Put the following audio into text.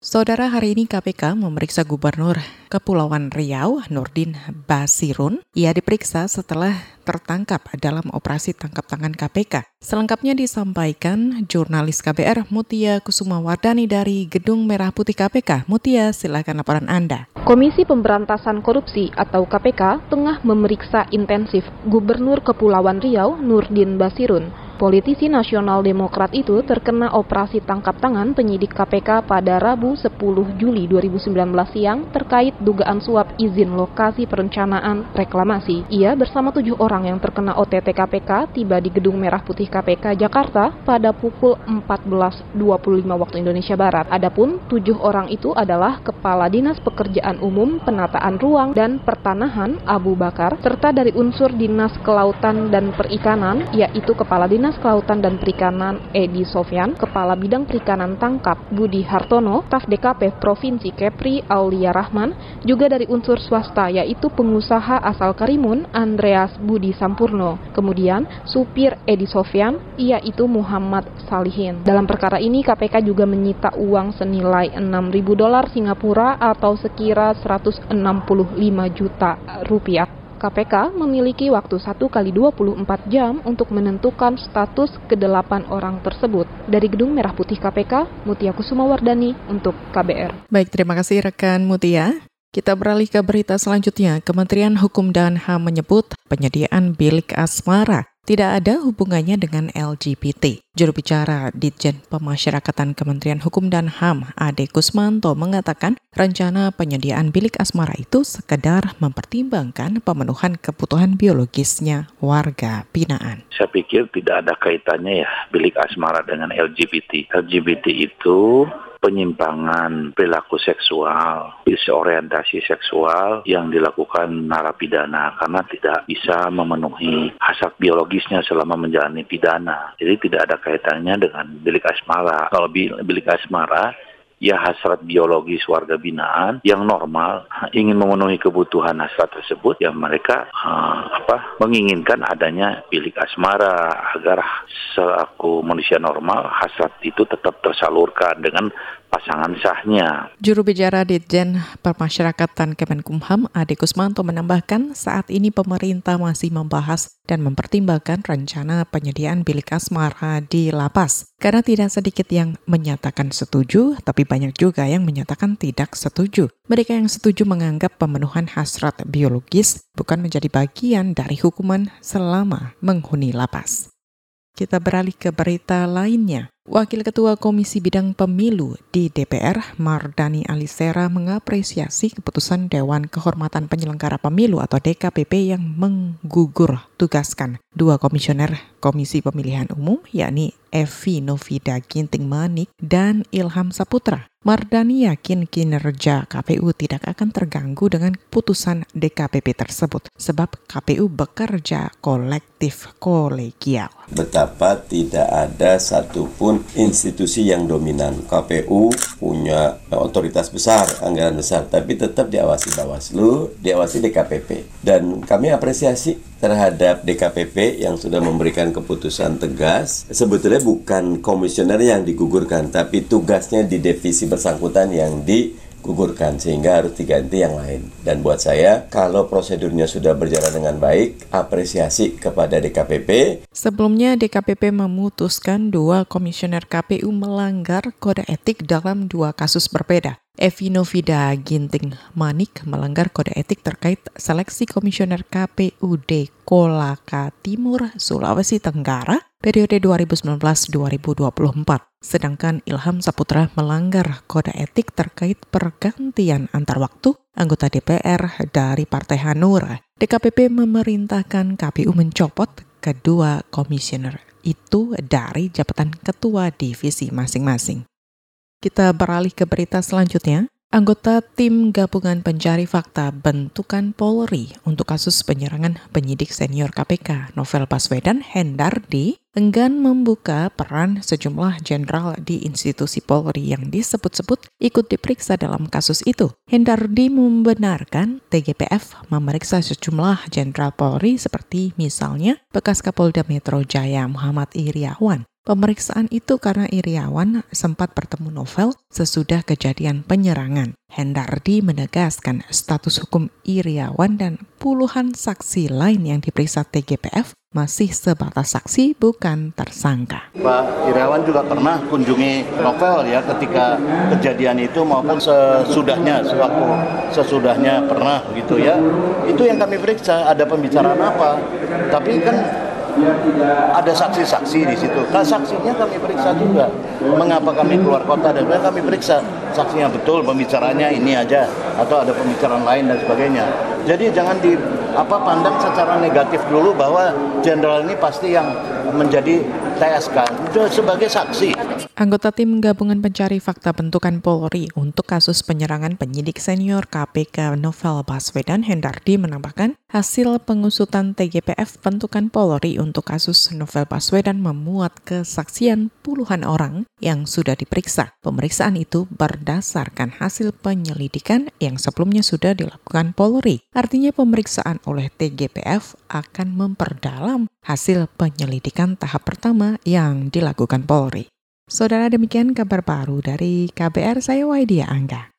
Saudara, hari ini KPK memeriksa Gubernur Kepulauan Riau, Nurdin Basirun. Ia diperiksa setelah tertangkap dalam operasi tangkap tangan KPK. Selengkapnya disampaikan jurnalis KBR Mutia Kusuma Wardani dari Gedung Merah Putih KPK. Mutia, silakan laporan Anda. Komisi Pemberantasan Korupsi atau KPK tengah memeriksa intensif Gubernur Kepulauan Riau, Nurdin Basirun Politisi nasional Demokrat itu terkena operasi tangkap tangan penyidik KPK pada Rabu 10 Juli 2019 siang terkait dugaan suap izin lokasi perencanaan reklamasi. Ia bersama tujuh orang yang terkena OTT KPK tiba di Gedung Merah Putih KPK Jakarta pada pukul 14.25 waktu Indonesia Barat. Adapun tujuh orang itu adalah Kepala Dinas Pekerjaan Umum, Penataan Ruang, dan Pertanahan Abu Bakar, serta dari unsur Dinas Kelautan dan Perikanan, yaitu Kepala Dinas Dinas Kelautan dan Perikanan Edi Sofyan, Kepala Bidang Perikanan Tangkap Budi Hartono, staf DKP Provinsi Kepri Aulia Rahman, juga dari unsur swasta yaitu pengusaha asal Karimun Andreas Budi Sampurno. Kemudian supir Edi Sofyan, yaitu Muhammad Salihin. Dalam perkara ini KPK juga menyita uang senilai 6.000 dolar Singapura atau sekira 165 juta rupiah. KPK memiliki waktu 1 kali 24 jam untuk menentukan status kedelapan orang tersebut. Dari Gedung Merah Putih KPK, Mutia Kusuma Wardani untuk KBR. Baik, terima kasih rekan Mutia. Kita beralih ke berita selanjutnya. Kementerian Hukum dan HAM menyebut penyediaan bilik asmara tidak ada hubungannya dengan LGBT. Juru bicara Ditjen Pemasyarakatan Kementerian Hukum dan HAM, Ade Kusmanto, mengatakan rencana penyediaan bilik asmara itu sekedar mempertimbangkan pemenuhan kebutuhan biologisnya warga binaan. Saya pikir tidak ada kaitannya ya bilik asmara dengan LGBT. LGBT itu penyimpangan perilaku seksual, disorientasi seksual yang dilakukan narapidana karena tidak bisa memenuhi hasrat biologisnya selama menjalani pidana. Jadi tidak ada kaitannya dengan bilik asmara. Kalau bilik asmara ya hasrat biologis warga binaan yang normal ingin memenuhi kebutuhan hasrat tersebut ya mereka uh, apa menginginkan adanya bilik asmara agar selaku manusia normal hasrat itu tetap tersalurkan dengan pasangan sahnya. Juru bicara Ditjen Permasyarakatan Kemenkumham Ade Kusmanto menambahkan saat ini pemerintah masih membahas dan mempertimbangkan rencana penyediaan bilik asmara di lapas. Karena tidak sedikit yang menyatakan setuju, tapi banyak juga yang menyatakan tidak setuju. Mereka yang setuju menganggap pemenuhan hasrat biologis bukan menjadi bagian dari hukuman selama menghuni lapas. Kita beralih ke berita lainnya. Wakil Ketua Komisi Bidang Pemilu di DPR, Mardani Alisera, mengapresiasi keputusan Dewan Kehormatan Penyelenggara Pemilu atau DKPP yang menggugur tugaskan dua komisioner Komisi Pemilihan Umum, yakni Evi Novida Ginting Manik dan Ilham Saputra. Mardani yakin kinerja KPU tidak akan terganggu dengan putusan DKPP tersebut sebab KPU bekerja kolektif kolegial. Betapa tidak ada satupun institusi yang dominan. KPU punya otoritas besar, anggaran besar, tapi tetap diawasi Bawaslu, diawasi DKPP. Dan kami apresiasi terhadap DKPP yang sudah memberikan keputusan tegas. Sebetulnya bukan komisioner yang digugurkan, tapi tugasnya di divisi bersangkutan yang digugurkan sehingga harus diganti yang lain. Dan buat saya, kalau prosedurnya sudah berjalan dengan baik, apresiasi kepada DKPP. Sebelumnya, DKPP memutuskan dua komisioner KPU melanggar kode etik dalam dua kasus berbeda. Evi Novida Ginting Manik melanggar kode etik terkait seleksi komisioner KPUD Kolaka Timur, Sulawesi Tenggara periode 2019-2024. Sedangkan Ilham Saputra melanggar kode etik terkait pergantian antar waktu anggota DPR dari Partai Hanura. DKPP memerintahkan KPU mencopot kedua komisioner itu dari jabatan ketua divisi masing-masing. Kita beralih ke berita selanjutnya. Anggota tim gabungan pencari fakta bentukan Polri untuk kasus penyerangan penyidik senior KPK Novel Baswedan Hendardi enggan membuka peran sejumlah jenderal di institusi Polri yang disebut-sebut ikut diperiksa dalam kasus itu. Hendardi membenarkan TGPF memeriksa sejumlah jenderal Polri seperti misalnya bekas Kapolda Metro Jaya Muhammad Iriawan. Pemeriksaan itu karena Iriawan sempat bertemu Novel sesudah kejadian penyerangan. Hendardi menegaskan status hukum Iriawan dan puluhan saksi lain yang diperiksa TGPF masih sebatas saksi bukan tersangka. Pak Iriawan juga pernah kunjungi Novel ya ketika kejadian itu maupun sesudahnya sewaktu sesudahnya pernah gitu ya. Itu yang kami periksa ada pembicaraan apa. Tapi kan ada saksi-saksi di situ. Nah, saksinya kami periksa juga. Mengapa kami keluar kota dan kami periksa saksinya betul pembicaranya ini aja atau ada pembicaraan lain dan sebagainya. Jadi jangan di apa pandang secara negatif dulu bahwa jenderal ini pasti yang menjadi TSK sebagai saksi. Anggota tim gabungan pencari fakta bentukan Polri untuk kasus penyerangan penyidik senior KPK Novel Baswedan Hendardi menambahkan hasil pengusutan TGPF bentukan Polri untuk kasus Novel Baswedan memuat kesaksian puluhan orang yang sudah diperiksa. Pemeriksaan itu berdasarkan hasil penyelidikan yang sebelumnya sudah dilakukan Polri. Artinya pemeriksaan oleh TGPF akan memperdalam hasil penyelidikan tahap pertama yang dilakukan Polri. Saudara demikian kabar baru dari KBR saya Waidia Angga.